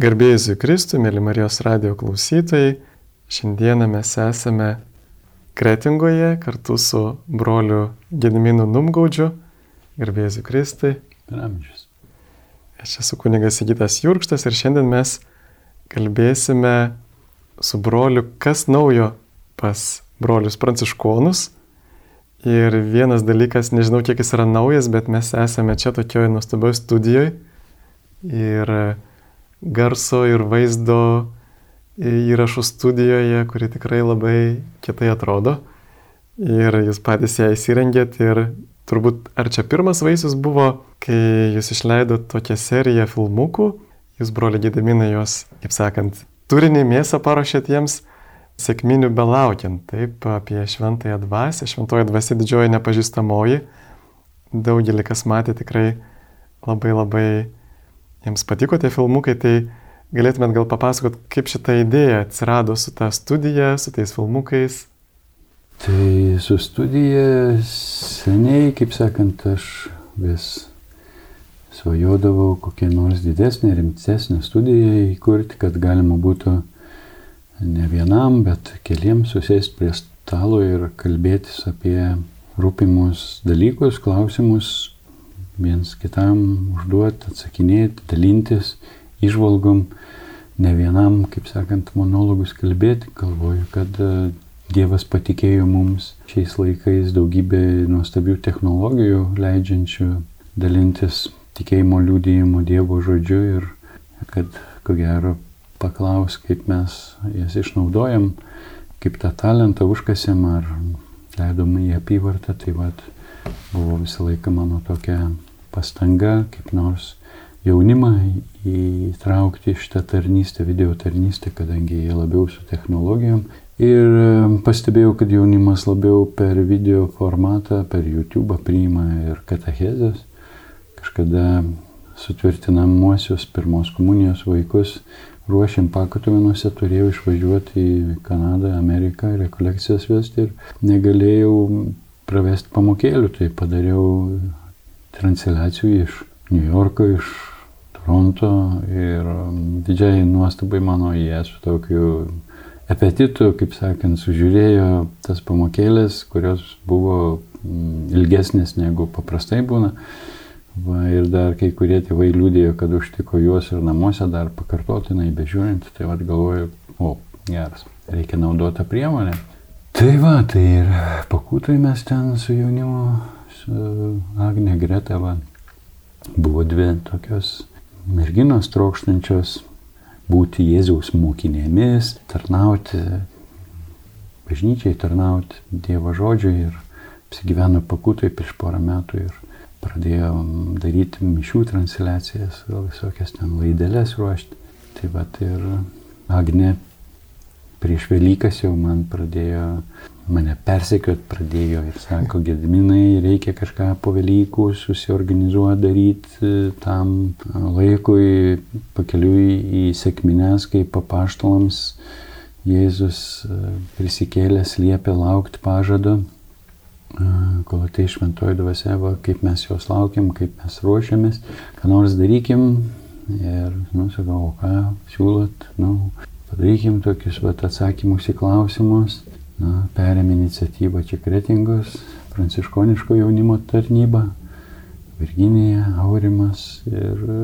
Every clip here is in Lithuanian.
Garbėjusui Kristui, mėly Marijos radio klausytojai, šiandieną mes esame Kretingoje kartu su broliu Gediminu Numgaudžiu. Garbėjusui Kristui. Ramžius. Aš esu kunigas Sigitas Jurkštas ir šiandien mes kalbėsime su broliu, kas naujo pas brolius pranciškonus. Ir vienas dalykas, nežinau kiek jis yra naujas, bet mes esame čia tokioje nuostabioje studijoje. Ir garso ir vaizdo įrašų studijoje, kuri tikrai labai kietai atrodo. Ir jūs patys ją įsirengėt ir turbūt ar čia pirmas vaisius buvo, kai jūs išleidot tokią seriją filmukų, jūs broli Gėdaminai jos, kaip sakant, turinį mėsą paruošėt jiems sėkminių belaukiant, taip, apie šventąją dvasę, šventoji dvasia didžioji nepažįstamoji. Daugelį kas matė tikrai labai labai jiems patiko tie filmukai, tai galėtumėt gal papasakot, kaip šita idėja atsirado su ta studija, su tais filmukais. Tai su studija seniai, kaip sakant, aš vis svajodavau kokią nors didesnę, rimtesnę studiją įkurti, kad galima būtų ne vienam, bet keliems susėsti prie stalo ir kalbėtis apie rūpimus dalykus, klausimus, viens kitam užduoti, atsakinėti, dalintis, išvalgom, ne vienam, kaip sakant, monologus kalbėti, galvoju, kad e, Dievas patikėjo mums šiais laikais daugybę nuostabių technologijų, leidžiančių dalintis tikėjimo liūdėjimo Dievo žodžiu ir kad, ko gero, paklaus, kaip mes jas išnaudojam, kaip tą talentą užkasėm ar leidom į apyvartą, tai vad buvo visą laiką mano tokia pastanga kaip nors jaunimą įtraukti šitą tarnystę, video tarnystę, kadangi jie labiau su technologijom. Ir pastebėjau, kad jaunimas labiau per video formatą, per YouTube priima ir katechezės. Kažkada sutvirtinamuosius pirmos komunijos vaikus ruošiam pakatuvinuose, turėjau išvažiuoti į Kanadą, Ameriką, rekolekcijas vesti ir negalėjau pravesti pamokėlių, tai padariau transliacijų iš New Yorko, iš Toronto ir um, didžiai nuostabai mano jie su tokiu apetitu, kaip sakant, sužiūrėjo tas pamokėlės, kurios buvo mm, ilgesnės negu paprastai būna. Va, ir dar kai kurie tėvai liūdėjo, kad užtiko juos ir namuose dar pakartotinai bežiūrint, tai vad galvoju, o, geras, reikia naudoti priemonę. Tai va, tai ir pakūtai mes ten su jaunimu Agne Greta va, buvo dvi tokios merginos trokštančios būti Jėzaus mokinėmis, tarnauti, bažnyčiai tarnauti Dievo žodžiui ir apsigyveno pakutai prieš porą metų ir pradėjo daryti mišių transliacijas, visokias ten laidelės ruošti. Tai va ir Agne prieš Velykas jau man pradėjo mane persekiot pradėjo ir sako, Gediminai, reikia kažką po Velykų susiorganizuoti, daryti e, tam laikui, pakeliui į sėkmines, kai papaštalams Jėzus e, prisikėlęs liepia laukti pažado, e, kol tai šventoji dvasia, va, kaip mes jos laukiam, kaip mes ruošiamės, ką nors darykim. Ir, nu, sakau, ką siūlot, nu, padarykim tokius va, atsakymus į klausimus na, perėmė iniciatyvą čia Kretingos, pranciškoniško jaunimo tarnyba, Virginija, Aurimas ir e,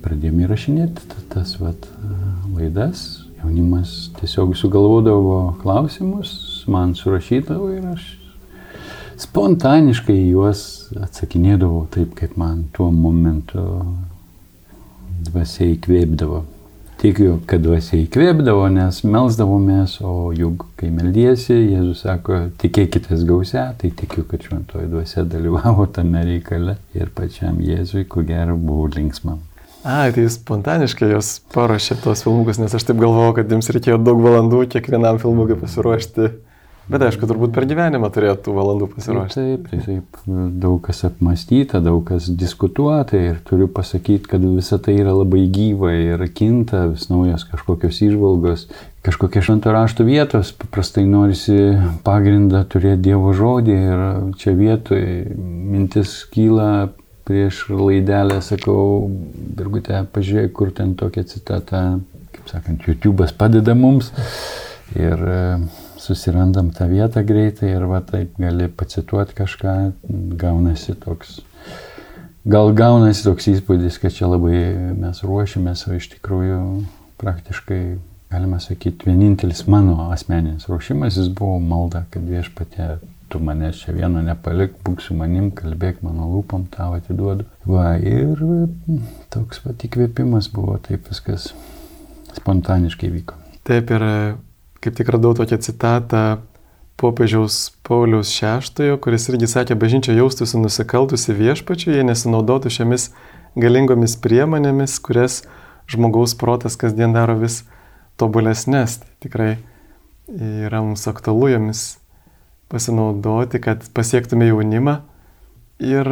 pradėjome įrašinėti tas vat, e, laidas. Jaunimas tiesiog sugalvodavo klausimus, man surašydavo ir aš spontaniškai juos atsakinėdavau taip, kaip man tuo momentu dvasia įkvėpdavo. Tikiu, kad dvasia įkvėpdavo, nes melzdavomės, o juk kai meldiesi, Jėzus sako, tikėkitės gausia, tai tikiu, kad šventoji dvasia dalyvavo tame reikale ir pačiam Jėzui, ko gero, buvo linksma. A, tai spontaniškai jos paruošė tos filmukus, nes aš taip galvojau, kad jums reikėjo daug valandų kiekvienam filmukui pasiruošti. Bet aišku, turbūt per gyvenimą turėtų tų valandų pasiruošti. Taip, taip, daug kas apmastyta, daug kas diskutuota ir turiu pasakyti, kad visa tai yra labai gyva ir kinta, vis naujos kažkokios išvalgos, kažkokie švento rašto vietos, paprastai norisi pagrindą turėti Dievo žodį ir čia vietoje mintis kyla prieš laidelę sakau, Birgutė, pažiūrėk, kur ten tokia citata, kaip sakant, YouTube'as padeda mums. Ir susirandam tą vietą greitai ir va taip gali pacituoti kažką, gaunasi toks gal gaunasi toks įspūdis, kad čia labai mes ruošiamės, o iš tikrųjų praktiškai, galima sakyti, vienintelis mano asmeninis ruošimasis buvo malda, kad viešpatė, tu manęs čia vieno nepalik, būk su manim, kalbėk mano lūpom, tau atiduodu. Va, ir toks pat įkvėpimas buvo, taip viskas spontaniškai vyko. Taip ir kaip tik radau tokią citatą popiežiaus Pauliaus VI, kuris irgi sakė, bažnyčia jaustųsi nusikaltusi viešpačiu, jei nesinaudotų šiomis galingomis priemonėmis, kurias žmogaus protas kasdien daro vis tobulesnės. Tai tikrai yra mums aktualu jomis pasinaudoti, kad pasiektume jaunimą. Ir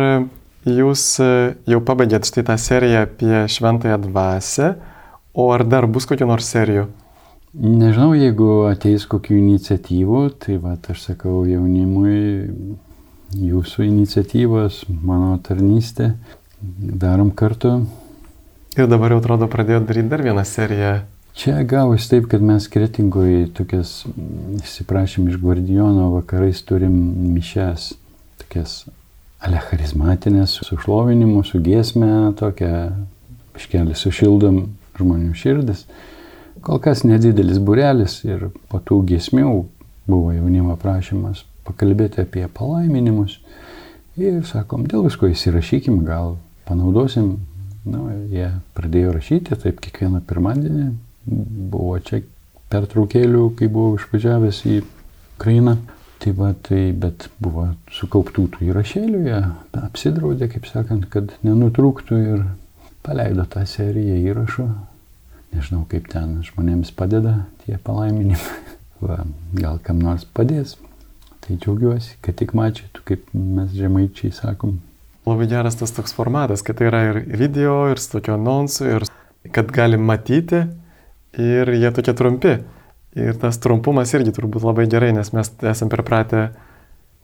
jūs jau pabaigėt štai tą seriją apie šventąją dvasę, o ar dar bus kokių nors serijų? Nežinau, jeigu ateis kokių iniciatyvų, tai va, aš sakau jaunimui, jūsų iniciatyvos, mano tarnystė, darom kartu. Ir dabar jau atrodo pradėjo daryti dar vieną seriją. Čia gavosi taip, kad mes kretingoje tokias, įsiprašym iš Guardijono, vakarais turim mišes, tokias alecharizmatinės, su šlovinimu, su giesme, tokią, iškelį sušildom žmonių širdis. Kol kas nedidelis burelis ir po tų giesmių buvo jaunimo prašymas pakalbėti apie palaiminimus. Ir sakom, dėl visko įsirašykim, gal panaudosim. Nu, jie pradėjo rašyti, taip kiekvieną pirmadienį buvo čia pertraukėlių, kai buvau išvažiavęs į Ukrainą. Tai va, tai, bet buvo sukauptų tų įrašėlių, jie apsidraudė, kaip sakant, kad nenutrūktų ir paleido tą seriją įrašų Nežinau, kaip ten žmonėms padeda tie palaiminimai. Va, gal kam nors padės. Tai džiaugiuosi, kad tik mačiatų, kaip mes žemaičiai sakom. Labai geras tas toks formatas, kad tai yra ir video, ir su tokio anonsu, ir kad galim matyti, ir jie tokie trumpi. Ir tas trumpumas irgi turbūt labai gerai, nes mes esame pripratę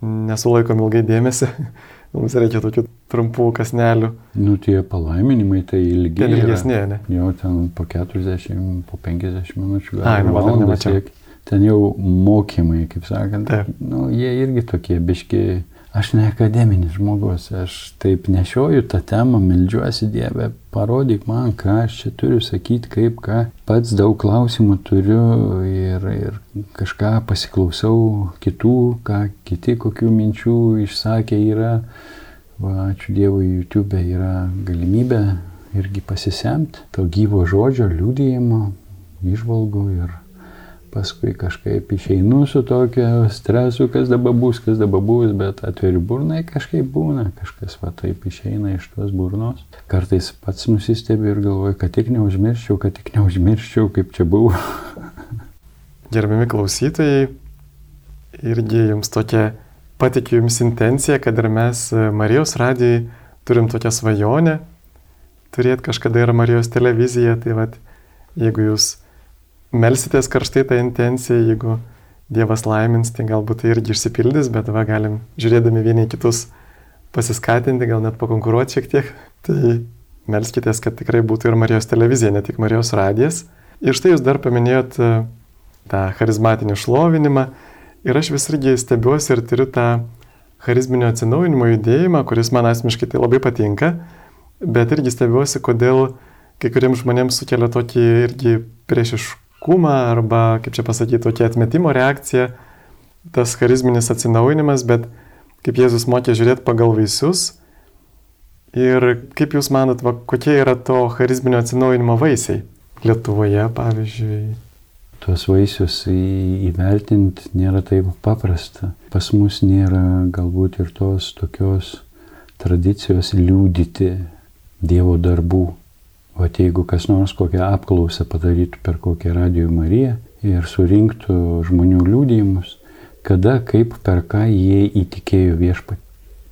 nesulaikom ilgai dėmesį. Mums reikia tokių trumpų kasnelių. Nu, tie palaiminimai tai ilgi. Ten ilgesnė, ne? Jau ten po 40, po 50 minučių. Ai, nu, valandą nemačiau. Ten jau mokymai, kaip sakant. Taip. Nu, jie irgi tokie biški Aš ne akademinis žmogus, aš taip nešioju tą temą, melžiuosi Dievę, parodyk man, ką aš čia turiu sakyti, kaip ką. Pats daug klausimų turiu ir, ir kažką pasiklausau kitų, ką kiti kokių minčių išsakė yra. Va, ačiū Dievui, YouTube yra galimybė irgi pasisemti to gyvo žodžio, liūdėjimo, išvalgų ir paskui kažkaip išeinu su tokia stresu, kas dabar bus, kas dabar bus, bet atveri burnai kažkaip būna, kažkas va taip išeina iš tos burnos. Kartais pats nusistebiu ir galvoju, kad tik neužmirščiau, kad tik neužmirščiau, kaip čia buvo. Gerbiami klausytojai, irgi jums tokia, patikiu jums intenciją, kad ir mes Marijos radijai turim tokią svajonę turėti kažkada ir Marijos televiziją, tai vad, jeigu jūs melsitės karštai tą intenciją, jeigu Dievas laimins, tai galbūt tai irgi išsipildys, bet va galim žiūrėdami vieni kitus pasiskatinti, gal net pakonkuruoti šiek tiek. Tai melskitės, kad tikrai būtų ir Marijos televizija, ne tik Marijos radijas. Ir štai jūs dar paminėjot e, tą charizmatinį šlovinimą. Ir aš vis irgi stebiuosi ir turiu tą charizminio atsinaujinimo judėjimą, kuris man asmeniškai tai labai patinka. Bet irgi stebiuosi, kodėl kai kuriems žmonėms sukelia tokį irgi priešiškumą kūmą arba, kaip čia pasakyti, tokia atmetimo reakcija, tas charizminis atsinaujinimas, bet kaip Jėzus mokė žiūrėti pagal vaisius. Ir kaip Jūs manot, va, kokie yra to charizminio atsinaujinimo vaisiai Lietuvoje, pavyzdžiui? Tuos vaisius įvertinti nėra taip paprasta. Pas mus nėra galbūt ir tos tokios tradicijos liūdyti Dievo darbų O jeigu kas nors kokią apklausą padarytų per kokią radio Mariją ir surinktų žmonių liūdėjimus, kada, kaip, per ką jie įtikėjo viešpatį,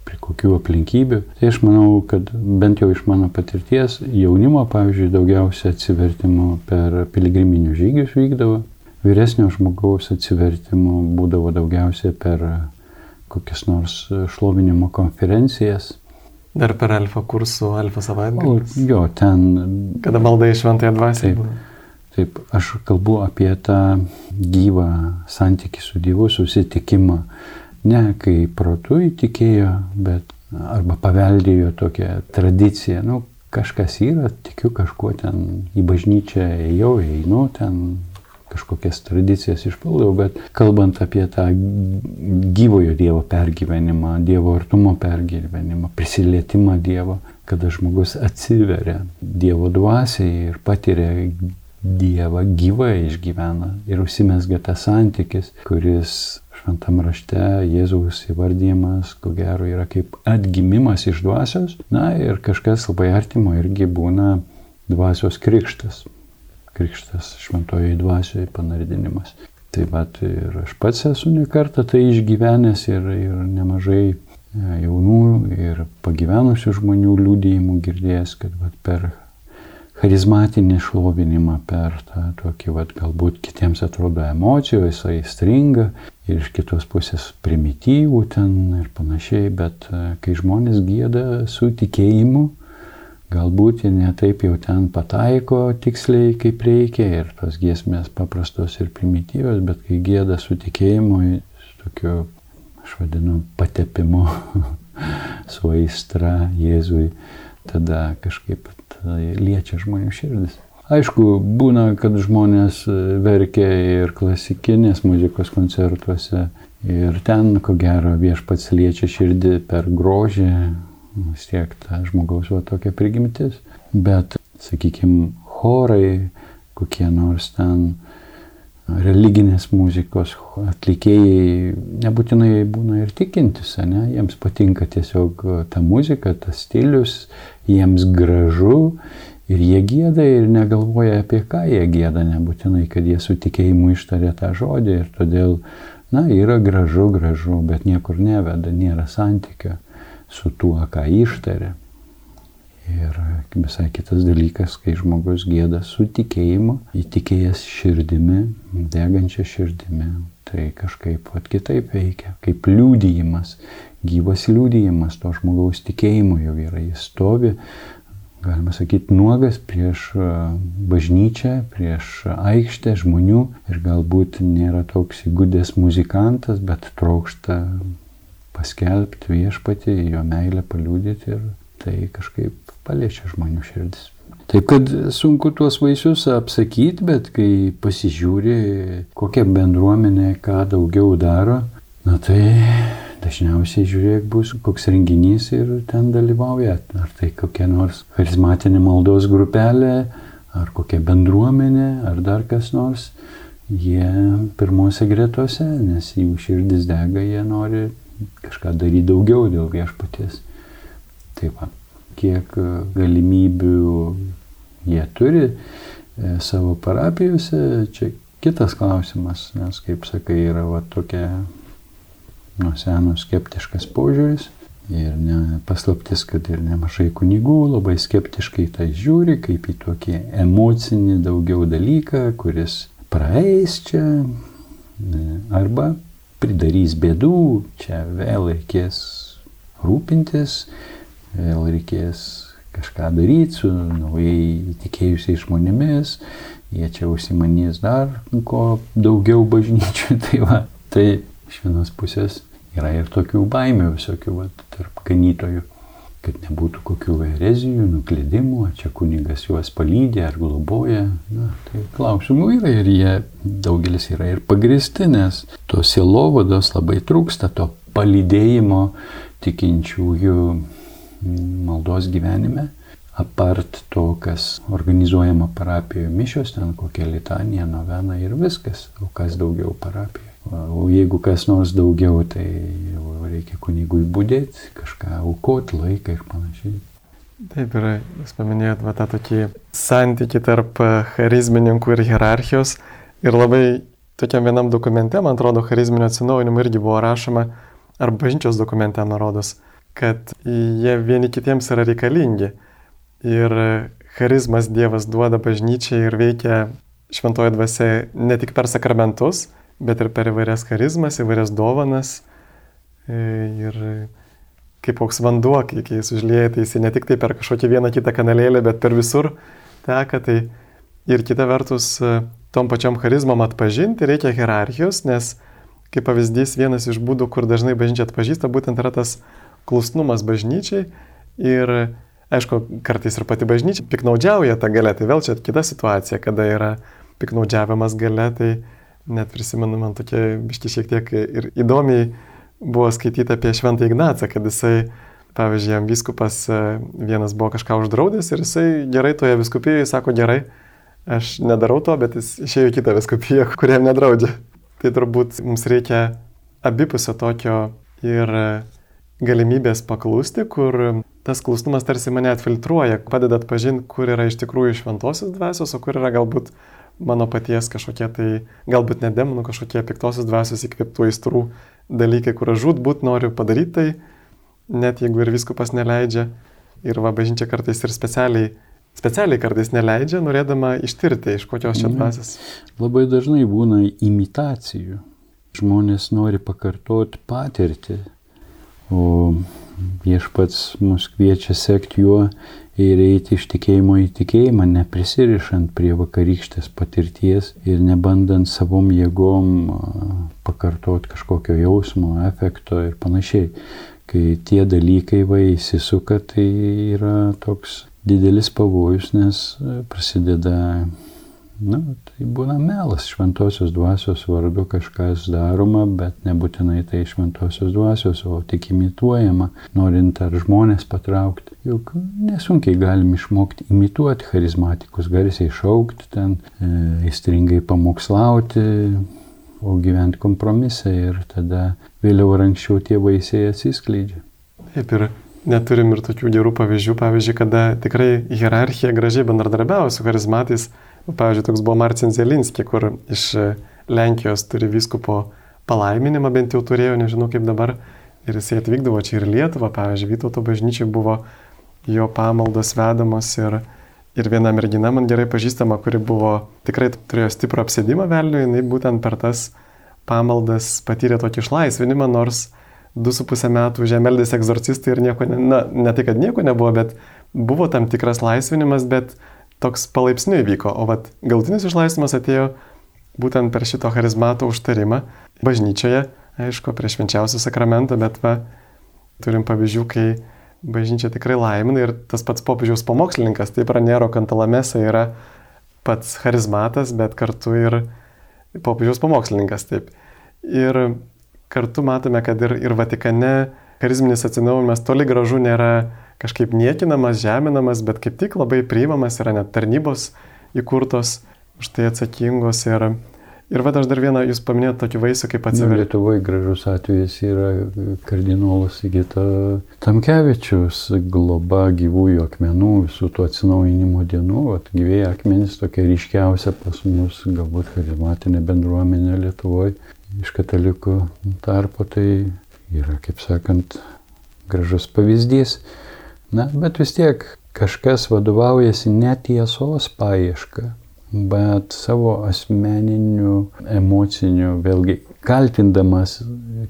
prie kokių aplinkybių, tai aš manau, kad bent jau iš mano patirties jaunimo, pavyzdžiui, daugiausia atsivertimų per piligriminius žygius vykdavo, vyresnio žmogaus atsivertimų būdavo daugiausia per kokias nors šlovinimo konferencijas Dar per alfa kursų, alfa savaitgalį. Jo, ten. Kada malda į šventąją dvasę. Taip, taip, aš kalbu apie tą gyvą santykių su Dievu, susitikimą. Ne kai protu įtikėjo, bet arba paveldėjo tokią tradiciją. Nu, kažkas yra, tikiu kažkuo ten į bažnyčią ėjau, einu ten kažkokias tradicijas išpildau, bet kalbant apie tą gyvojo Dievo pergyvenimą, Dievo artumo pergyvenimą, prisilietimą Dievo, kada žmogus atsiveria Dievo dvasiai ir patiria Dievą gyvai išgyvena ir užsimesga tas santykis, kuris šventam rašte Jėzaus įvardymas, ko gero, yra kaip atgimimas iš dvasios. Na ir kažkas labai artimo irgi būna dvasios krikštas krikštas šventojoje dvasioje panardinimas. Taip pat ir aš pats esu nekartą tai išgyvenęs ir, ir nemažai e, jaunų ir pagyvenusių žmonių liūdėjimų girdėjęs, kad vat, per charizmatinį šlovinimą, per tą tokį, vat, galbūt kitiems atrodo emocijų, jisai stringa ir iš kitos pusės primityvų ten ir panašiai, bet e, kai žmonės gėda su tikėjimu, galbūt jie netaip jau ten pataiko tiksliai kaip reikia ir tos giesmės paprastos ir primityvios, bet kai gėda su tikėjimu, su tokiu, aš vadinu, patepimu, su aistra Jėzui, tada kažkaip tada liečia žmonių širdis. Aišku, būna, kad žmonės verkia ir klasikinės muzikos koncertuose ir ten, ko gero, viešpats liečia širdį per grožį, vis tiek ta žmogaus va tokia prigimtis. Bet, sakykime, chorai, kokie nors ten religinės muzikos atlikėjai nebūtinai būna ir tikintis, ne? jiems patinka tiesiog ta muzika, tas stilius, jiems gražu ir jie gėda ir negalvoja apie ką jie gėda, nebūtinai, kad jie su tikėjimu ištarė tą žodį ir todėl, na, yra gražu, gražu, bet niekur neveda, nėra santykio su tuo, ką ištarė. Ir visai kitas dalykas, kai žmogus gėda su tikėjimu, įtikėjęs širdimi, degančia širdimi, tai kažkaip pat kitaip veikia, kaip liūdėjimas, gyvas liūdėjimas to žmogaus tikėjimo jau yra, jis stovi, galima sakyti, nuogas prieš bažnyčią, prieš aikštę žmonių ir galbūt nėra toks įgudęs muzikantas, bet trokšta paskelbti viešpatį, jo meilę paliūdyti ir tai kažkaip paliečia žmonių širdis. Taip kad sunku tuos vaisius apsakyti, bet kai pasižiūri, kokia bendruomenė ką daugiau daro, na tai dažniausiai žiūrėk bus koks renginys ir ten dalyvauja. Ar tai kokia nors charizmatinė maldos grupelė, ar kokia bendruomenė, ar dar kas nors. Jie pirmose gretose, nes jų širdis dega, jie nori kažką daryti daugiau dėl viešpaties. Tai va, kiek e, galimybių jie turi e, savo parapijose, čia kitas klausimas, nes, kaip sakai, yra va tokia nuo seno skeptiškas požiūris. Ir ne, paslaptis, kad ir nemažai kunigų labai skeptiškai tai žiūri, kaip į tokį emocinį daugiau dalyką, kuris praeis čia, arba pridarys bėdų, čia vėl reikės rūpintis, vėl reikės kažką daryti su naujai įtikėjusiais žmonėmis, jie čia užsimanys dar ko daugiau bažnyčių. Tai, va, tai iš vienos pusės yra ir tokių baimių visokių va, tarp ganytojų kad nebūtų kokių erezijų, nuklydimų, ar čia kunigas juos palydė ar globoja. Na, tai klausimų yra ir jie daugelis yra ir pagristi, nes tos sielovados labai trūksta, to palydėjimo tikinčiųjų maldos gyvenime. Apart to, kas organizuojama parapijoje mišios, ten kokia litanija, novena ir viskas, o kas daugiau parapijoje. O jeigu kas nors daugiau, tai reikia kunigui būdėti, kažką aukoti, laiką ir panašiai. Taip yra, jūs paminėjot va, tą tokį santyki tarp charizmininkų ir hierarchijos. Ir labai tokiam vienam dokumente, man atrodo, charizminio atsinaujinimo irgi buvo rašoma, ar bažnyčios dokumente, man rodos, kad jie vieni kitiems yra reikalingi. Ir charizmas Dievas duoda bažnyčiai ir veikia šventoje dvasia ne tik per sakramentus, bet ir per įvairias charizmas, įvairias dovanas. E, ir kaip koks vanduo, kai, jis užlieja, tai jis ne tik tai per kažkokį vieną kitą kanalėlį, bet per visur teka. Tai ir kita vertus, tom pačiom charizmom atpažinti reikia hierarchijos, nes kaip pavyzdys vienas iš būdų, kur dažnai bažnyčia atpažįsta, būtent yra tas klusnumas bažnyčiai. Ir aišku, kartais ir pati bažnyčia piknaudžiauja tą galę, tai vėl čia kita situacija, kada yra piknaudžiavimas gale, tai net prisimenu man tokia biški šiek tiek ir įdomiai buvo skaityti apie Šventą Ignacą, kad jisai, pavyzdžiui, jam viskupas e, vienas buvo kažką uždraudęs ir jisai gerai toje viskupijoje sako gerai, aš nedarau to, bet jis išėjo į kitą viskupiją, kuriam nedraudžia. Tai turbūt mums reikia abipusio tokio ir galimybės paklusti, kur tas klusnumas tarsi mane atfiltruoja, padeda atpažinti, kur yra iš tikrųjų šventosios dvasios, o kur yra galbūt mano paties kažkokie tai, galbūt ne demonų, kažkokie piktosios dvasios įkvėptų aistrų dalykai, kur aš žudbūt noriu padaryti tai, net jeigu ir viskupas neleidžia. Ir va, bažnyčia kartais ir specialiai, specialiai kartais neleidžia, norėdama ištirti, iš kokios čia mhm. dvasios. Labai dažnai būna imitacijų. Žmonės nori pakartoti patirtį, o viešpats mus kviečia sekti juo ir eiti iš tikėjimo į tikėjimą, neprisirišant prie vakarykštės patirties ir nebandant savom jėgom pakartoti kažkokio jausmo, efekto ir panašiai. Kai tie dalykai va įsisuka, tai yra toks didelis pavojus, nes prasideda Nu, tai būna melas šventosios dvasios vardu kažkas daroma, bet nebūtinai tai šventosios dvasios, o tik imituojama, norint ar žmonės patraukti. Juk nesunkiai galim išmokti imituoti charizmatikus, garsiai šaukti, ten e, įstringai pamokslauti, o gyventi kompromisą ir tada vėliau ar anksčiau tie vaisiai atsiskleidžia. Taip ir neturim ir tokių gerų pavyzdžių, pavyzdžiui, kada tikrai hierarchija gražiai bendradarbiavo su charizmatais Pavyzdžiui, toks buvo Marcin Zelinski, kur iš Lenkijos turi vyskupo palaiminimą, bent jau turėjo, nežinau kaip dabar. Ir jisai atvykdavo čia ir Lietuvą, pavyzdžiui, Vytauto bažnyčiai buvo jo pamaldos vedamos ir, ir viena mergina man gerai pažįstama, kuri buvo tikrai turėjo stiprų apsėdimą velnių, jinai būtent per tas pamaldas patyrė tokį išlaisvinimą, nors du su pusę metų žemeldės egzorcistai ir nieko, na, ne tai, kad nieko nebuvo, bet buvo tam tikras laisvinimas, bet toks palaipsniui vyko, o vat galtinis išlaisvimas atėjo būtent per šito charizmato užtarimą bažnyčioje, aišku, prieš švenčiausią sakramentą, bet va, turim pavyzdžių, kai bažnyčia tikrai laimina ir tas pats popiežiaus pamokslininkas, tai pranero kantalamesa yra pats charizmatas, bet kartu ir popiežiaus pamokslininkas, taip. Ir kartu matome, kad ir, ir Vatikane charizminis atsinaujimas toli gražu nėra kažkaip niekinamas, žeminamas, bet kaip tik labai priimamas yra net tarnybos įkurtos už tai atsakingos. Ir, ir vad aš dar vieną, jūs paminėjote tokį vaisių kaip atsiveria. Nu, Lietuvoje gražus atvejis yra kardinolas Sigita Tamkevičius, globa gyvųjų akmenų, visų tų atsinaujinimo dienų. Vat, gyvėjai akmenys tokia ryškiausia pas mus, galbūt charizmatinė bendruomenė Lietuvoje iš katalikų tarpo, tai yra, kaip sakant, gražus pavyzdys. Na, bet vis tiek kažkas vadovaujasi netiesos paieška, bet savo asmeniniu, emociniu, vėlgi kaltindamas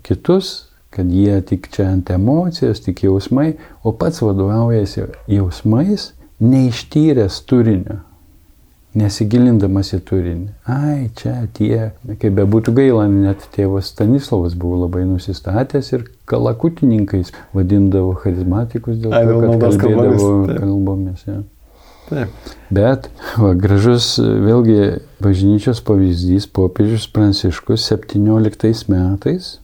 kitus, kad jie tik čia ant emocijos, tik jausmai, o pats vadovaujasi jausmais, neištyręs turinio nesigilindamas į turinį. Ai, čia tie, kaip bebūtų gaila, net tėvas Stanislavas buvo labai nusistatęs ir kalakutininkais vadindavo charizmatikus dėl to, kad kalbėdavo kalbomis. kalbomis ja. Taip. Bet va, gražus vėlgi bažnyčios pavyzdys popiežius Pranciškus 17 metais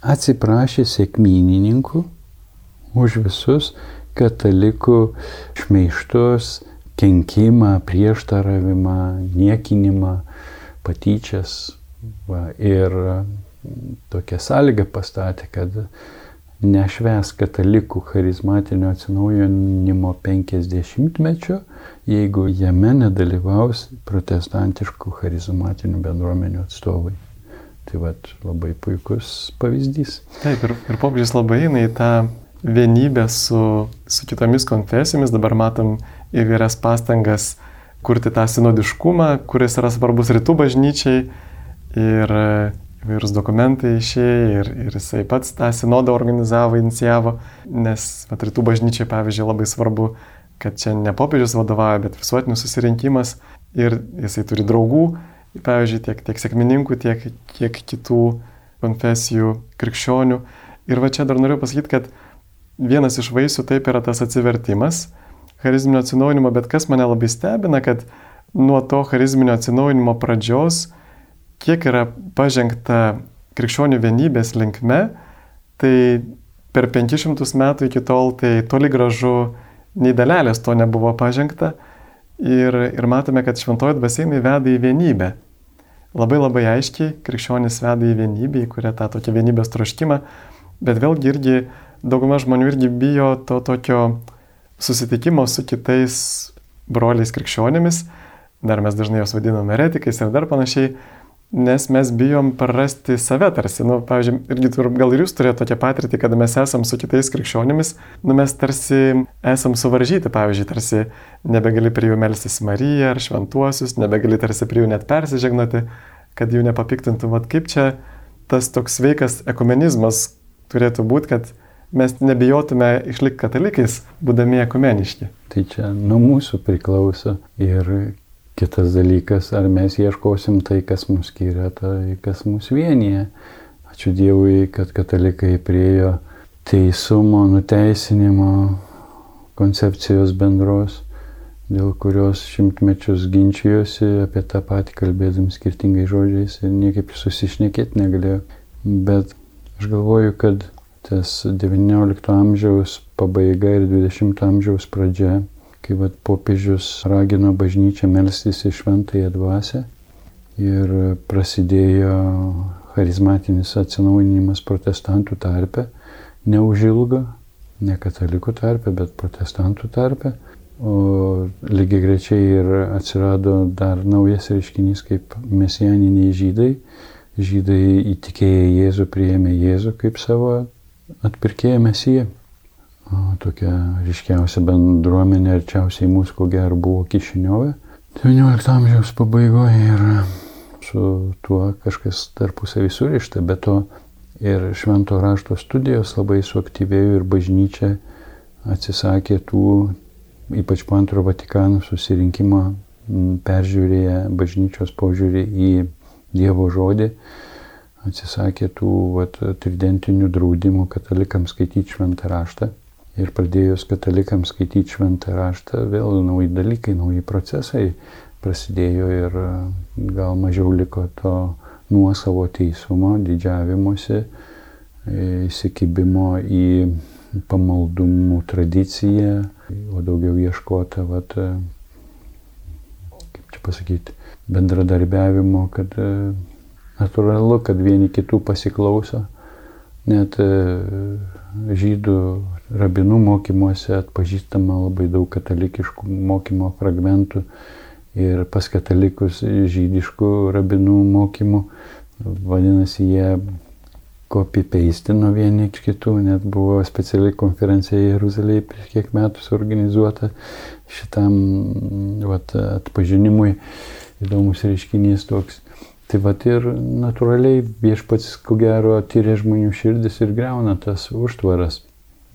atsiprašė sėkminininkų už visus katalikų šmeištus, kenkimą, prieštaravimą, niekinimą, patyčias. Va, ir tokią sąlygą pastatė, kad nešves katalikų charizmatinio atsinaujinimo 50-mečio, jeigu jame nedalyvaus protestantiškų charizmatinių bendruomenių atstovai. Tai vad labai puikus pavyzdys. Taip, ir, ir popiežius labai eina į tą vienybę su, su kitomis konfesijomis. Dabar matom įvairias pastangas kurti tą sinodiškumą, kuris yra svarbus rytų bažnyčiai ir įvairūs dokumentai išėjo ir, ir jisai pats tą sinodą organizavo, inicijavo, nes vat, rytų bažnyčiai, pavyzdžiui, labai svarbu, kad čia ne popiežius vadovauja, bet visuotinis susirinkimas ir jisai turi draugų, pavyzdžiui, tiek, tiek sėkmininkų, tiek, tiek kitų konfesijų krikščionių. Ir va čia dar noriu pasakyti, kad vienas iš vaisių taip yra tas atsivertimas, charizminio atsinaujinimo, bet kas mane labai stebina, kad nuo to charizminio atsinaujinimo pradžios, kiek yra pažengta krikščionių vienybės linkme, tai per 500 metų iki tol tai toli gražu nei dalelės to nebuvo pažengta. Ir, ir matome, kad šventoji dvasienai veda į vienybę. Labai labai aiškiai krikščionis veda į vienybę, į kurią tą tokį vienybės troškimą, bet vėlgi irgi dauguma žmonių irgi bijo to tokio susitikimo su kitais broliais krikščionimis, dar mes dažnai juos vadiname eretikais ir dar panašiai, nes mes bijom prarasti save tarsi. Nu, pavyzdžiui, irgi tur, gal ir jūs turėjote tokią patirtį, kada mes esam su kitais krikščionimis, nu, mes tarsi esam suvaržyti, pavyzdžiui, tarsi nebegali prie jų melstis Mariją ar šventuosius, nebegali tarsi prie jų net persižegnoti, kad jų nepapiktintų. Vat kaip čia tas toks sveikas ekumenizmas turėtų būti, kad mes nebijotume išlikti katalikais, būdami ekumeniški. Tai čia nuo mūsų priklauso. Ir kitas dalykas, ar mes ieškosim tai, kas mus skiria, tai kas mus vienyje. Ačiū Dievui, kad katalikai priejo teisumo, nuteisinimo koncepcijos bendros, dėl kurios šimtmečius ginčijosi apie tą patį kalbėdami skirtingai žodžiais ir niekaip susišnekėti negalėjo. Bet aš galvoju, kad tas XIX amžiaus pabaiga ir XX amžiaus pradžia, kai vat, popiežius ragino bažnyčią melstis į šventąją dvasę ir prasidėjo charizmatinis atsinaujinimas protestantų tarpe, neužilgo, ne katalikų tarpe, bet protestantų tarpe. O lygiai grečiai ir atsirado dar naujas reiškinys kaip mesijaniniai žydai. Žydai įtikėję Jėzų priėmė Jėzų kaip savo atpirkėja Mesija. Tokia ryškiausia bendruomenė arčiausiai mūsų, ko gero, buvo Kišiniove. 19 amžiaus pabaigoje ir su tuo kažkas tarpusavį surišta, bet to ir švento rašto studijos labai suaktyvėjo ir bažnyčia atsisakė tų, ypač po antro Vatikano susirinkimo, peržiūrėję bažnyčios požiūrį į Dievo žodį atsisakė tų vat, tridentinių draudimų katalikams skaityti šventą raštą. Ir pradėjus katalikams skaityti šventą raštą, vėl nauji dalykai, nauji procesai prasidėjo ir e, gal mažiau liko to nuosavo teisumo, didžiavimuose, įsikibimo į pamaldumų tradiciją, o daugiau ieškota, vat, e, kaip čia pasakyti, bendradarbiavimo, kad e, Natūralu, kad vieni kitų pasiklauso. Net žydų rabinų mokymuose atpažįstama labai daug katalikiškų mokymo fragmentų ir pas katalikus žydiškų rabinų mokymų. Vadinasi, jie copy-pasteino vieni iš kitų, net buvo speciali konferencija Jeruzalėje prieš kiek metų suorganizuota šitam vat, atpažinimui. Įdomus reiškinys toks. Tai va ir natūraliai viešpats, ko gero, tyrė žmonių širdis ir greuna tas užtvaras.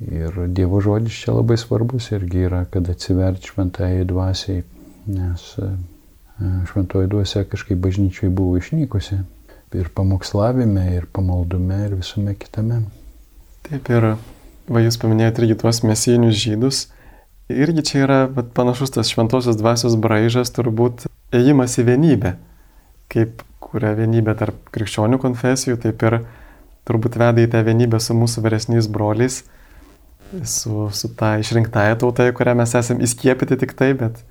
Ir Dievo žodis čia labai svarbus irgi yra, kad atsiverti šventai dvasiai, nes e, šventoji dvasia kažkaip bažnyčiai buvo išnykusi. Ir pamokslavime, ir pamaldume, ir visame kitame. Taip ir, va jūs paminėjote irgi tuos mesijinius žydus. Irgi čia yra vat, panašus tas šventosios dvasios braižas, turbūt ėjimas į vienybę. Kaip kuria vienybė tarp krikščionių konfesijų, taip ir turbūt veda į tą vienybę su mūsų vyresniais broliais, su, su ta išrinktąją tauta, į kurią mes esame įskiepyti tik tai, bet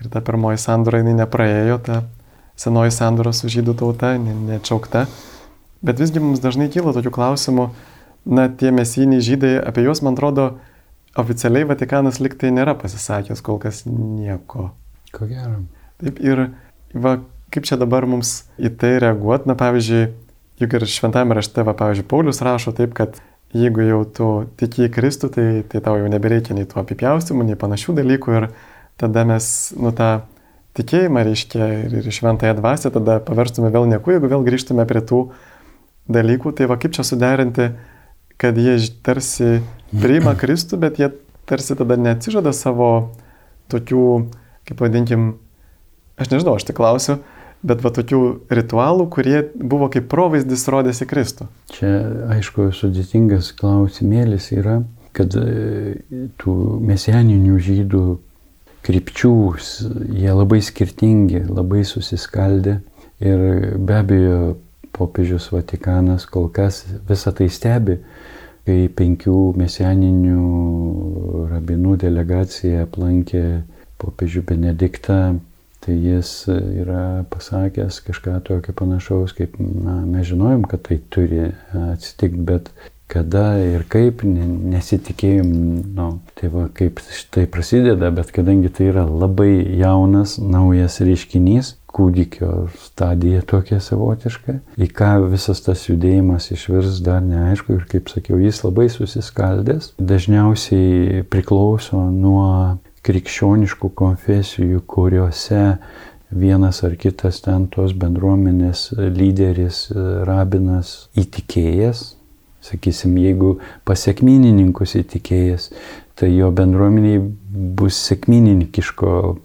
ir ta pirmoji sandora jinai nepraėjo, ta senoji sandora su žydų tauta, ne, neatšaukta. Bet visgi mums dažnai kyla tokių klausimų, na, tie mesiniai žydai, apie juos, man atrodo, oficialiai Vatikanas liktai nėra pasisakęs kol kas nieko. Ko gero. Taip ir, va, kaip čia dabar mums į tai reaguoti, na pavyzdžiui, juk ir šventame rašte, va, pavyzdžiui, Paulius rašo taip, kad jeigu jau tu tiki į Kristų, tai, tai tau jau nebereikia nei tų apipjaustimų, nei panašių dalykų ir tada mes, nu, tą tikėjimą reiškia ir, šventąją dvasę tada paverstume vėl nieku, jeigu vėl grįžtume prie tų dalykų, tai va kaip čia suderinti, kad jie tarsi priima Kristų, bet jie tarsi tada neatsižada savo tokių, kaip vadinkim, aš nežinau, aš tik klausiu, bet va tokių ritualų, kurie buvo kaip provaizdis rodėsi Kristų. Čia, aišku, sudėtingas klausimėlis yra, kad e, tų mesianinių žydų krypčių, jie labai skirtingi, labai susiskaldę ir be abejo popiežius Vatikanas kol kas visą tai stebi, kai penkių mesianinių rabinų delegacija aplankė popiežių Benediktą, tai jis yra pasakęs kažką tokio panašaus, kaip na, mes žinojom, kad tai turi atsitikti, bet kada ir kaip nesitikėjom, nu, tai va kaip tai prasideda, bet kadangi tai yra labai jaunas, naujas reiškinys, kūdikio stadija tokia savotiška, į ką visas tas judėjimas išvirs dar neaišku ir kaip sakiau, jis labai susiskaldęs, dažniausiai priklauso nuo krikščioniškų konfesijų, kuriuose vienas ar kitas ten tos bendruomenės lyderis, rabinas įtikėjęs, Sakysim, jeigu pasiekminininkus įtikėjęs, tai jo bendruomeniai bus sėkminininkiško m,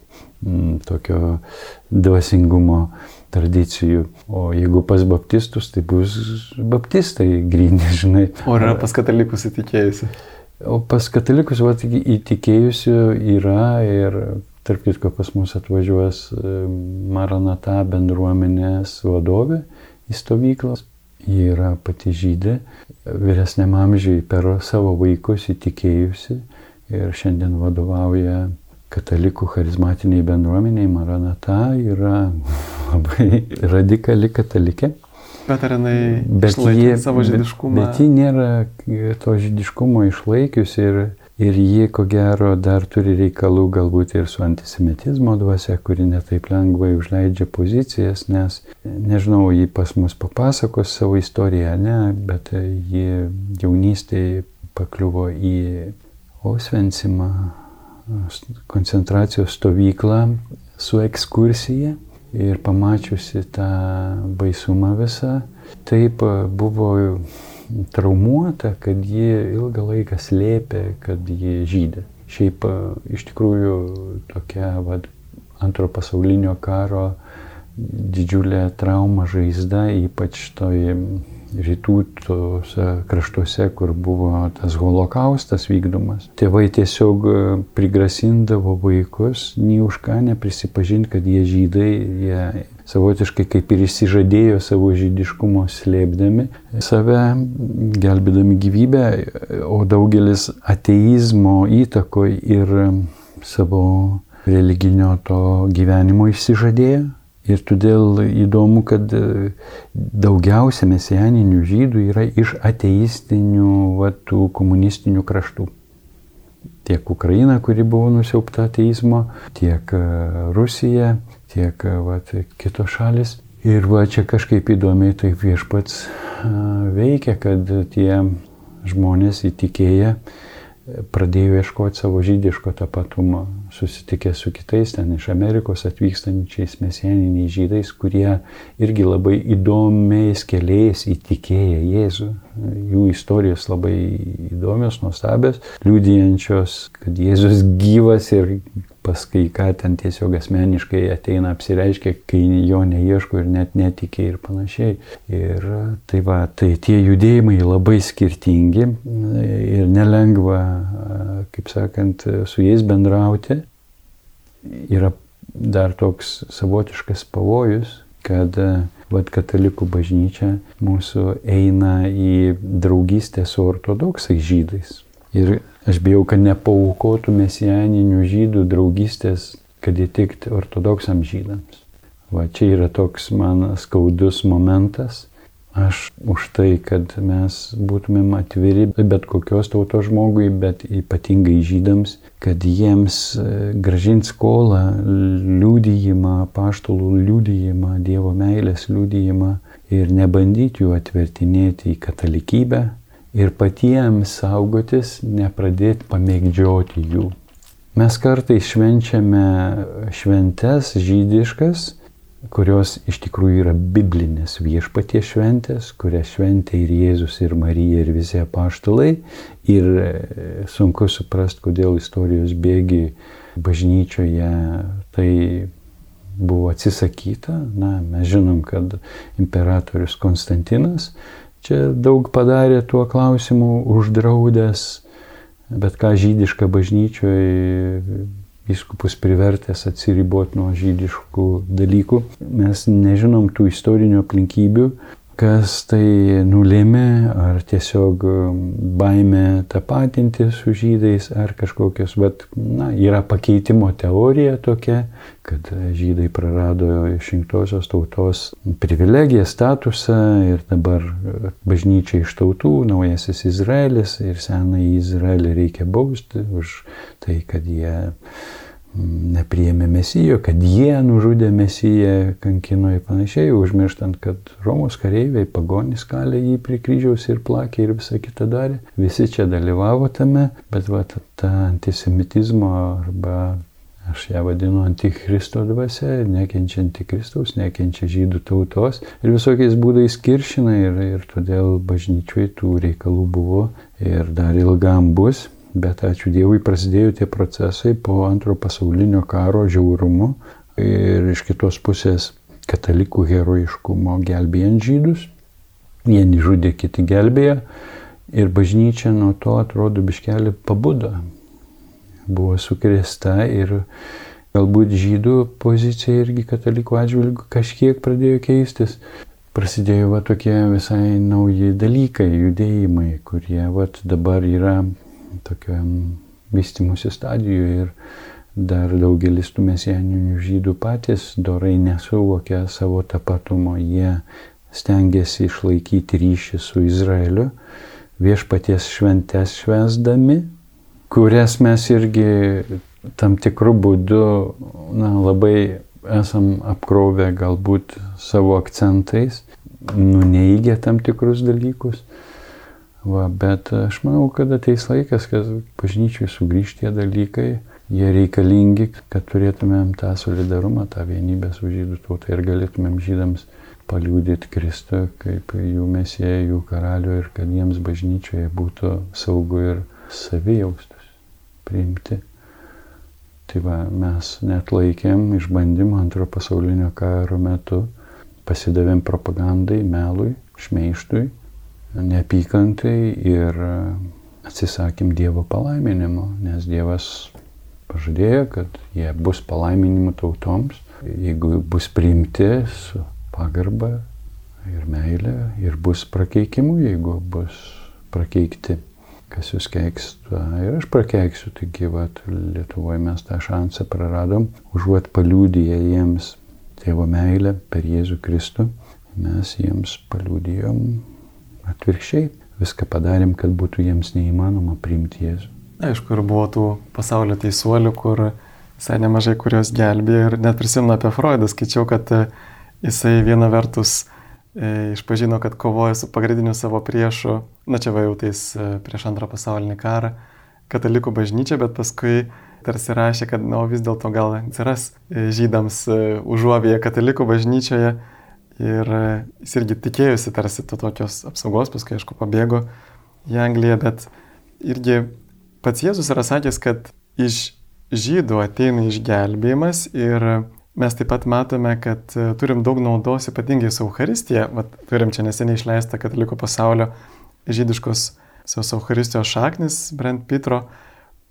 mm, tokio dvasingumo tradicijų. O jeigu pas baptistus, tai bus baptistai grinė, žinai. O yra pas katalikus įtikėjusi? O pas katalikus va, įtikėjusių yra ir tarp kitko pas mus atvažiuos Maranata bendruomenės vadovė į stovyklas Ji yra pati žydė, vyresniam amžiui per savo vaikus įtikėjusi ir šiandien vadovauja katalikų charizmatiniai bendruomeniai. Maranata yra labai radikali katalikė. Bet ar jinai bet jie, savo žydiškumą? Bet, bet ji nėra to žydiškumo išlaikiusi ir Ir jie, ko gero, dar turi reikalų galbūt ir su antisemitizmo dvasia, kuri netaip lengvai užleidžia pozicijas, nes, nežinau, jį pas mus papasakos savo istoriją, ne, bet jį jaunystėje pakliuvo į Osvensimą koncentracijos stovyklą su ekskursija ir pamačiusi tą baisumą visą, taip buvo traumuota, kad ji ilgą laiką slėpė, kad ji žydė. Šiaip iš tikrųjų tokia vad, antro pasaulinio karo didžiulė trauma žaizda, ypač toj rytų tose kraštuose, kur buvo tas holokaustas vykdomas. Tėvai tiesiog prigrasindavo vaikus, nei už ką neprisipažinti, kad jie žydai, jie savotiškai kaip ir įsižadėjo savo žydiškumo slėpdami save, gelbėdami gyvybę, o daugelis ateizmo įtakoj ir savo religinio to gyvenimo išsižadėjo. Ir todėl įdomu, kad daugiausia mesianinių žydų yra iš ateistinių, va, tų komunistinių kraštų tiek Ukraina, kuri buvo nusiaupta ateizmo, tiek Rusija, tiek vat, kitos šalis. Ir va čia kažkaip įdomiai taip viešpats veikia, kad tie žmonės įtikėję pradėjo ieškoti savo žydiško tapatumo, susitikę su kitais ten iš Amerikos atvykstančiais mesieniniais žydais, kurie irgi labai įdomiais keliais įtikėję Jėzų. Jų istorijos labai įdomios, nuostabios, liūdijančios, kad Jėzus gyvas ir pas kai ką ten tiesiog asmeniškai ateina apsireiškia, kai jo neieško ir net netikė ir panašiai. Ir tai va, tai tie judėjimai labai skirtingi ir nelengva, kaip sakant, su jais bendrauti. Yra dar toks savotiškas pavojus, kad Vat katalikų bažnyčia mūsų eina į draugystę su ortodoksais žydais. Ir aš bijau, kad nepaukotų mesijaninių žydų draugystės, kad įtikti ortodoksam žydams. Va čia yra toks man skaudus momentas. Aš už tai, kad mes būtumėm atviri bet kokios tautos žmogui, bet ypatingai žydams, kad jiems e, gražint skolą, liūdėjimą, paštulų liūdėjimą, Dievo meilės liūdėjimą ir nebandyti jų atvertinėti į katalikybę, ir patiems saugotis, nepradėti pamėgdžioti jų. Mes kartais švenčiame šventes žydiškas, kurios iš tikrųjų yra biblinės viešpaties šventės, kurias šventė ir Jėzus, ir Marija, ir visi apaštalai. Ir e, sunku suprasti, kodėl istorijos bėgi bažnyčioje tai buvo atsisakyta. Na, mes žinom, kad imperatorius Konstantinas čia daug padarė tuo klausimu, uždraudęs bet ką žydišką bažnyčioje viskupus privertęs atsiriboti nuo žydiškų dalykų. Mes nežinom tų istorinių aplinkybių, kas tai nulėmė, ar tiesiog um, baime tapatinti su žydais, ar kažkokios, bet na, yra pakeitimo teorija tokia, kad žydai prarado išrinktosios tautos privilegiją, statusą ir dabar bažnyčia iš tautų, naujasis Izraelis ir senąjį Izraelį reikia bausti už tai, kad jie nepriėmė mesijo, kad jie nužudė mesiją, kankino ir panašiai, užmirštant, kad Romos kareiviai, pagonys kalė jį prie kryžiaus ir plakė ir visą kitą darė. Visi čia dalyvavo tame, bet va ta antisemitizmo arba Aš ją vadinu antikristo dvasia, nekenčianti Kristaus, nekenčia žydų tautos ir visokiais būdais kiršina ir, ir todėl bažnyčiui tų reikalų buvo ir dar ilgam bus. Bet ačiū Dievui prasidėjo tie procesai po antro pasaulinio karo žiaurumu ir iš kitos pusės katalikų herojiškumo gelbėjant žydus. Vieni žudė, kiti gelbėjo ir bažnyčia nuo to atrodo biškelį pabudo. Buvo sukrėsta ir galbūt žydų pozicija irgi katalikų atžvilgių kažkiek pradėjo keistis. Prasidėjo va tokie visai nauji dalykai, judėjimai, kurie va dabar yra tokiam vystimusi stadijoje ir dar daugelis tų mesijaninių žydų patys dorai nesuvokia savo tapatumo, jie stengiasi išlaikyti ryšį su Izraeliu, viešpaties šventes švesdami, kurias mes irgi tam tikrų būdų na, labai esam apkrovę galbūt savo akcentais, nuneigę tam tikrus dalykus. Va, bet aš manau, kad ateis laikas, kad bažnyčiai sugrįžti tie dalykai, jie reikalingi, kad turėtumėm tą solidarumą, tą vienybę su žydų tauta ir galėtumėm žydams paliūdyti Kristų kaip jų mesėją, jų karalių ir kad jiems bažnyčioje būtų saugu ir savijaustus priimti. Tai va, mes net laikėm išbandymą antro pasaulinio karo metu, pasidavėm propagandai, melui, šmeištui neapykantai ir atsisakym Dievo palaiminimo, nes Dievas pažadėjo, kad jie bus palaiminimų tautoms, jeigu bus priimti su pagarba ir meilė ir bus prakeikimų, jeigu bus prakeikti, kas jūs keiks, ir aš prakeiksiu, taigi vat, Lietuvoje mes tą šansą praradom, užuot paliūdėję jiems tėvo meilę per Jėzų Kristų, mes jiems paliūdėjom Atvirkščiai, viską padarėm, kad būtų jiems neįmanoma priimti Jėzų. Aišku, ir buvo tų pasaulio teisuolių, kur visai nemažai kurios gelbėjo ir net prisimenu apie Freudą, skaičiau, kad e, jisai viena vertus e, išpažino, kad kovoja su pagrindiniu savo priešu, na čia va jau tais e, prieš antrą pasaulinį karą, katalikų bažnyčia, bet paskui tarsi rašė, kad na, vis dėlto gal atsiras e, žydams užuovėje katalikų bažnyčioje Ir e, jis irgi tikėjusi tarsi to tokios apsaugos, paskui aišku pabėgo į Angliją, bet irgi pats Jėzus yra sakęs, kad iš žydų ateina išgelbėjimas ir mes taip pat matome, kad e, turim daug naudos ypatingai su Euharistija. Vat, turim čia neseniai išleistą katalikų pasaulio žydiškos Euharistijos šaknis Brent Pitro,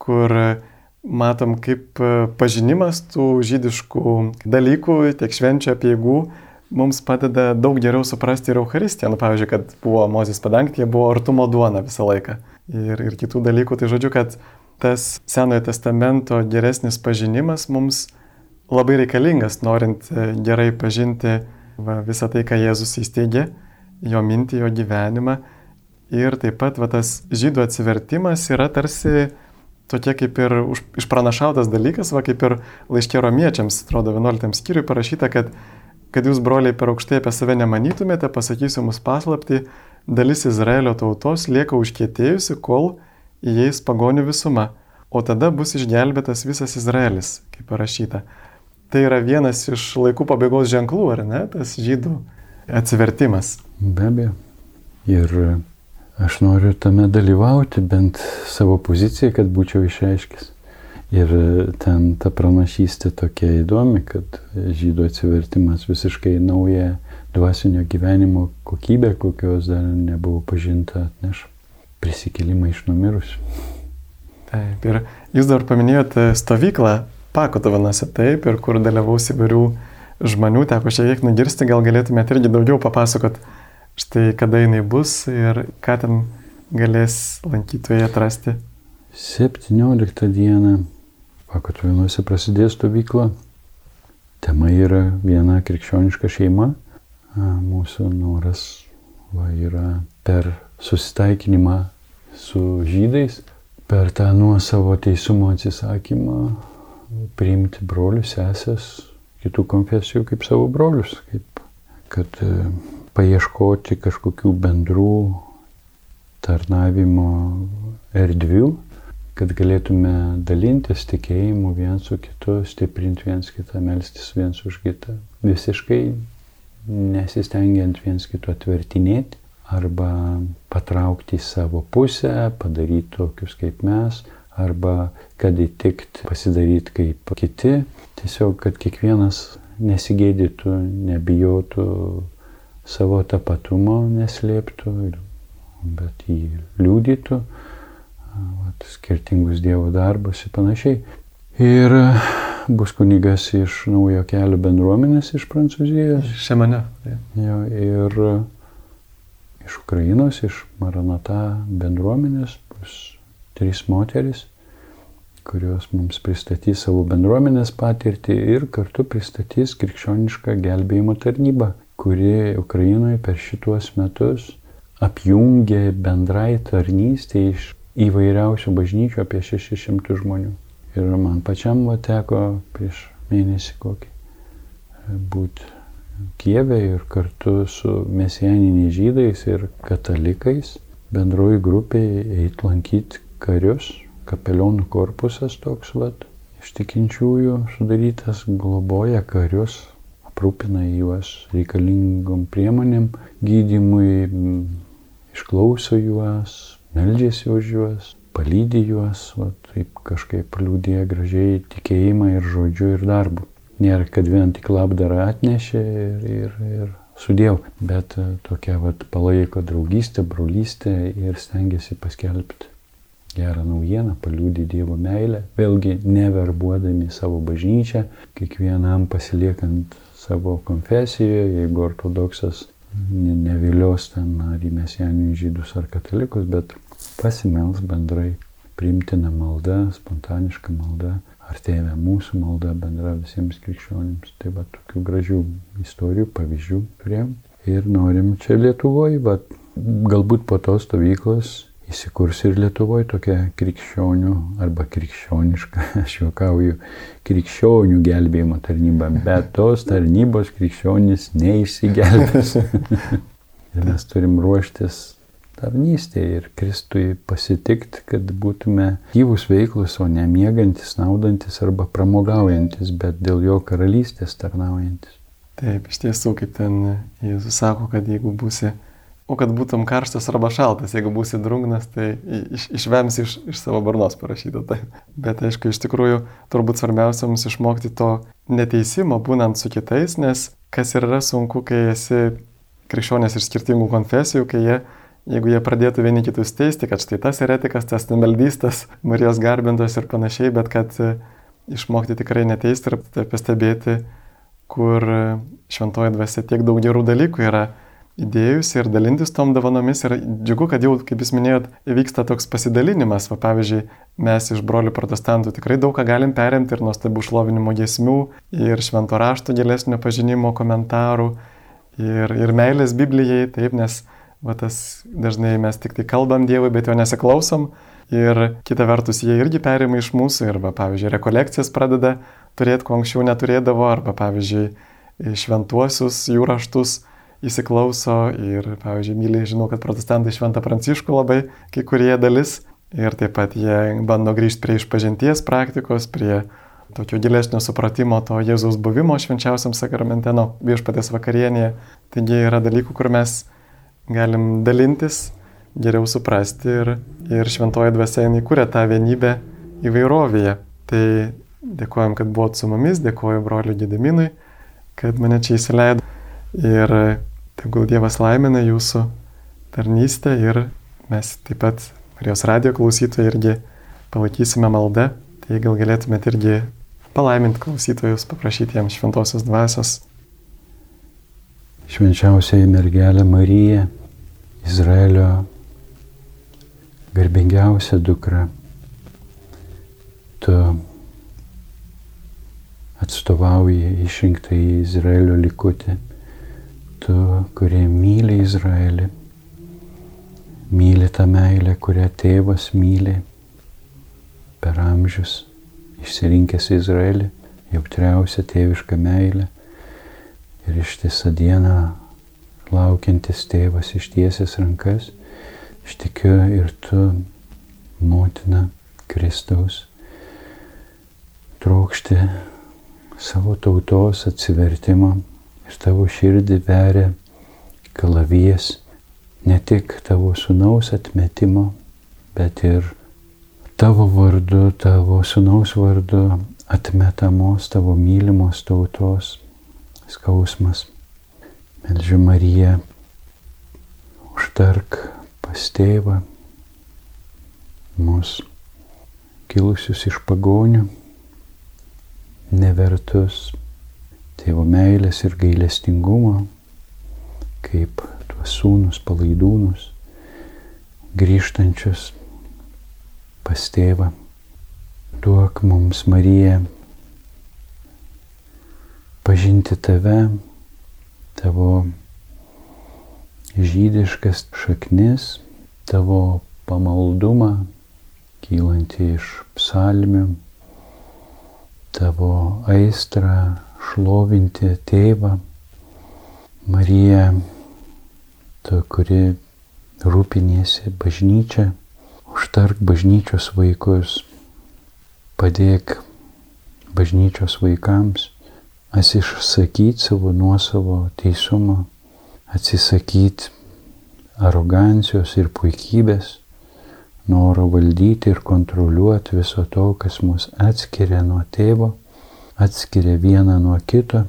kur matom, kaip e, pažinimas tų žydiškų dalykų, tiek švenčių apieigų mums padeda daug geriau suprasti ir Euharistiją. Nu, pavyzdžiui, kad buvo Mozės padangtė, buvo artumo duona visą laiką. Ir, ir kitų dalykų. Tai žodžiu, kad tas Senojo testamento geresnis pažinimas mums labai reikalingas, norint e, gerai pažinti va, visą tai, ką Jėzus įsteigė, jo mintį, jo gyvenimą. Ir taip pat va, tas žydų atsivertimas yra tarsi tokie kaip ir išpranašautas dalykas, va kaip ir laiškė romiečiams, atrodo, 11 skyriui parašyta, kad kad jūs, broliai, per aukštai apie save nemanytumėte, pasakysiu mus paslapti, dalis Izraelio tautos lieka užkietėjusi, kol įeis pagonių visuma, o tada bus išgelbėtas visas Izraelis, kaip parašyta. tai yra vienas iš laikų pabaigos ženklų, ar ne, tas žydų atsivertimas. Be abejo. Ir aš noriu tame dalyvauti, bent savo poziciją, kad būčiau išreiškęs. Ir ten ta pranašystė tokia įdomi, kad žydų atsivertimas visiškai naują dvasinio gyvenimo kokybę, kokios dar nebuvo pažinta, atneš prisikelimą iš numirusių. Taip, ir jūs dar paminėjote stovyklą Pakotavanose, taip, ir kur dalyvaus įvairių žmonių, teko šiek tiek nugirsti, gal galėtumėte irgi daugiau papasakot, štai kada jinai bus ir ką ten galės lankytojai atrasti. 17 dieną Pakotavanose prasidės stovykla. Tema yra viena krikščioniška šeima. Mūsų noras va, yra per susitaikinimą su žydais per tą nuosavo teisumo atsisakymą priimti brolius, sesės, kitų konfesijų kaip savo brolius, kaip kad e, paieškoti kažkokių bendrų tarnavimo erdvių, kad galėtume dalintis tikėjimu viens su kitu, stiprinti viens kitą, melstis viens už kitą, visiškai nesistengiant viens kito atvertinėti, arba patraukti į savo pusę, padaryti tokius kaip mes, arba kad įtikti, pasidaryti kaip kiti. Tiesiog, kad kiekvienas nesigėdytų, nebijotų savo tapatumo, neslėptų, bet jį liūdytų, skirtingus Dievo darbus ir panašiai. Ir bus kunigas iš naujo kelio bendruomenės iš Prancūzijos. Šią mane. Jo, ir iš Ukrainos, iš Maranata bendruomenės, bus trys moteris, kurios mums pristatys savo bendruomenės patirtį ir kartu pristatys krikščionišką gelbėjimo tarnybą, kuri Ukrainoje per šituos metus apjungė bendrai tarnystė iš įvairiausių bažnyčių apie 600 žmonių. Ir man pačiam va teko prieš mėnesį kokį būti Kievė ir kartu su mesijaniniais žydais ir katalikais bendroji grupė eit lankyti karius, kapelionų korpusas toks vat, iš tikinčiųjų sudarytas globoja karius, aprūpina juos reikalingom priemonėm, gydimui, išklauso juos, meldžiasi už juos, palydi juos, va, taip kažkaip liūdė gražiai tikėjimą ir žodžiu ir darbu. Nėra, kad vien tik labdarą atnešė ir, ir, ir sudėjau, bet e, tokia vat, palaiko draugystę, brolystę ir stengiasi paskelbti gerą naujieną, paliūdį Dievo meilę, vėlgi neverbuodami savo bažnyčią, kiekvienam pasiliekant savo konfesijoje, jeigu ortodoksas nevilios ten ar į mesijaninius žydus ar katalikus, bet pasimels bendrai priimtina malda, spontaniška malda ar tėvė mūsų malda bendra visiems krikščionims. Tai va tokių gražių istorijų, pavyzdžių turėjom. Ir norim čia Lietuvoje, bet galbūt po tos stovyklos įsikurs ir Lietuvoje tokia krikščionių arba krikščioniška, aš juokauju, krikščionių gelbėjimo tarnyba, bet tos tarnybos krikščionis neišsigelbės. ir mes turim ruoštis tarnystėje ir Kristui pasitikti, kad būtume gyvus veiklus, o ne mėgantis, naudantis arba pramogaujantis, bet dėl jo karalystės tarnaujantis. Taip, iš tiesų, kaip ten Jėzus sako, kad jeigu būsi, o kad būtum karštas arba šaltas, jeigu būsi drungnas, tai iš, išvems iš, iš savo barnos parašyta. Tai. Bet aišku, iš tikrųjų, turbūt svarbiausia mums išmokti to neteisimo, būnant su kitais, nes kas ir yra sunku, kai esi krikščionės iš skirtingų konfesijų, kai jie jeigu jie pradėtų vieni kitus teisti, kad štai tas eretikas, tas nemeldystas, Marijos garbintos ir panašiai, bet kad e, išmokti tikrai neteisti ir pastebėti, kur e, šventoji dvasia tiek daug gerų dalykų yra įdėjusi ir dalintis tom dovanomis. Ir džiugu, kad jau, kaip jūs minėjot, vyksta toks pasidalinimas. Va, pavyzdžiui, mes iš brolių protestantų tikrai daug ką galim perimti ir nuostabių šlovinimo giesmių, ir švento rašto gilesnio pažinimo komentarų, ir, ir meilės Biblijai, taip, nes Va tas dažnai mes tik tai kalbam Dievui, bet jo nesiklausom. Ir kita vertus, jie irgi perima iš mūsų ir, va, pavyzdžiui, rekolekcijas pradeda turėti, ko anksčiau neturėdavo, arba, pavyzdžiui, šventuosius jų raštus įsiklauso ir, pavyzdžiui, myliai žinau, kad protestantai šventą pranciškų labai kai kurie dalis ir taip pat jie bando grįžti prie išpažinties praktikos, prie tokio gilesnio supratimo to Jėzaus buvimo švenčiausiam sakramente, nuo viešpatės vakarienėje. Taigi yra dalykų, kur mes galim dalintis, geriau suprasti ir, ir šventoji dvasia jinai kuria tą vienybę įvairovėje. Tai dėkojom, kad buvot su mumis, dėkoju broliu Gediminui, kad mane čia įsileido ir tegul Dievas laimina jūsų tarnystę ir mes taip pat Marijos radio klausytojai irgi palaikysime maldą, tai gal galėtumėte irgi palaiminti klausytojus, paprašyti jiems šventosios dvasios. Švenčiausiai mergelė Marija, Izraelio garbingiausia dukra, tu atstovauji išrinktą į Izraelio likutį, tu, kurie myli Izraelį myli tą meilę, kurią tėvas myli per amžius, išsirinkęs Izraelį, jautriausią tėvišką meilę ir ištisą dieną laukiantis tėvas ištiesęs rankas, aš tikiu ir tu, motina Kristaus, trokšti savo tautos atsivertimo ir tavo širdį veria kalavijas ne tik tavo sunaus atmetimo, bet ir tavo vardu, tavo sunaus vardu atmetamos tavo mylimos tautos skausmas. Melžiu Mariją, užtark pas tėvą mus kilusius iš pagonių, nevertus tėvo meilės ir gailestingumo, kaip sūnus, palaidūnus, grįžtančius pas tėvą. Duok mums, Marija, pažinti tave, tavo žydiškas šaknis, tavo pamaldumą, kylantį iš psalmių, tavo aistrą šlovinti tėvą. Marija tu, kuri rūpiniesi bažnyčia, užtark bažnyčios vaikus, padėk bažnyčios vaikams atsisakyti savo nuosavo teisumo, atsisakyti arogancijos ir puikybės, noro valdyti ir kontroliuoti viso to, kas mus atskiria nuo tėvo, atskiria vieną nuo kito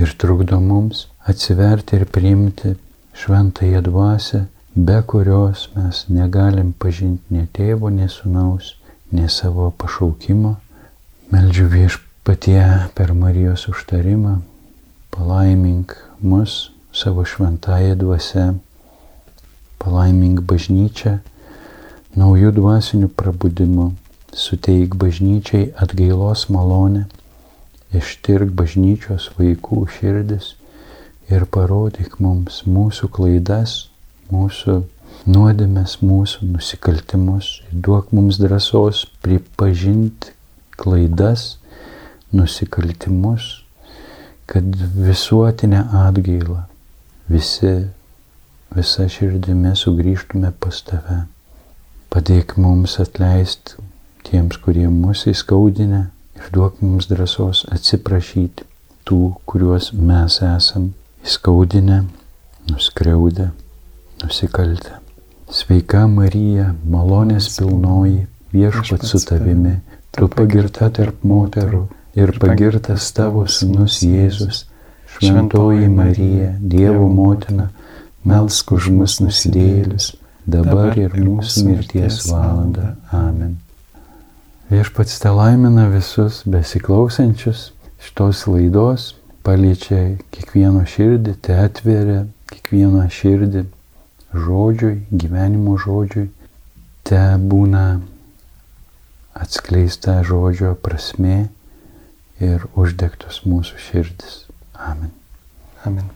ir trukdo mums atsiverti ir priimti šventąją dvasę, be kurios mes negalim pažinti nei tėvo, nei sunaus, nei savo pašaukimo. Meldžiu viešpatie per Marijos užtarimą, palaimink mus savo šventąją dvasę, palaimink bažnyčią naujų dvasinių prabudimų, suteik bažnyčiai atgailos malonę, ištirk bažnyčios vaikų širdis ir parodyk mums mūsų klaidas, mūsų nuodėmės, mūsų nusikaltimus. Duok mums drąsos pripažinti klaidas, nusikaltimus, kad visuotinę atgailą visi, visa širdimi sugrįžtume pas tave. Padėk mums atleisti tiems, kurie mūsų įskaudinę ir duok mums drąsos atsiprašyti tų, kuriuos mes esam įskaudinę, nuskriaudę, nusikaltę. Sveika Marija, malonės pilnoji, viešpat su tavimi, tu pagirta tarp moterų ir pagirtas tavo sunus Jėzus. Šventoji Marija, Dievo motina, melsk už mus nusidėlius, dabar ir mūsų mirties valanda. Amen. Viešpats te laimina visus besiklausančius šitos laidos paliečia kiekvieno širdį, te atveria kiekvieną širdį žodžiui, gyvenimo žodžiui, te būna atskleista žodžio prasme ir uždegtos mūsų širdis. Amen. Amen.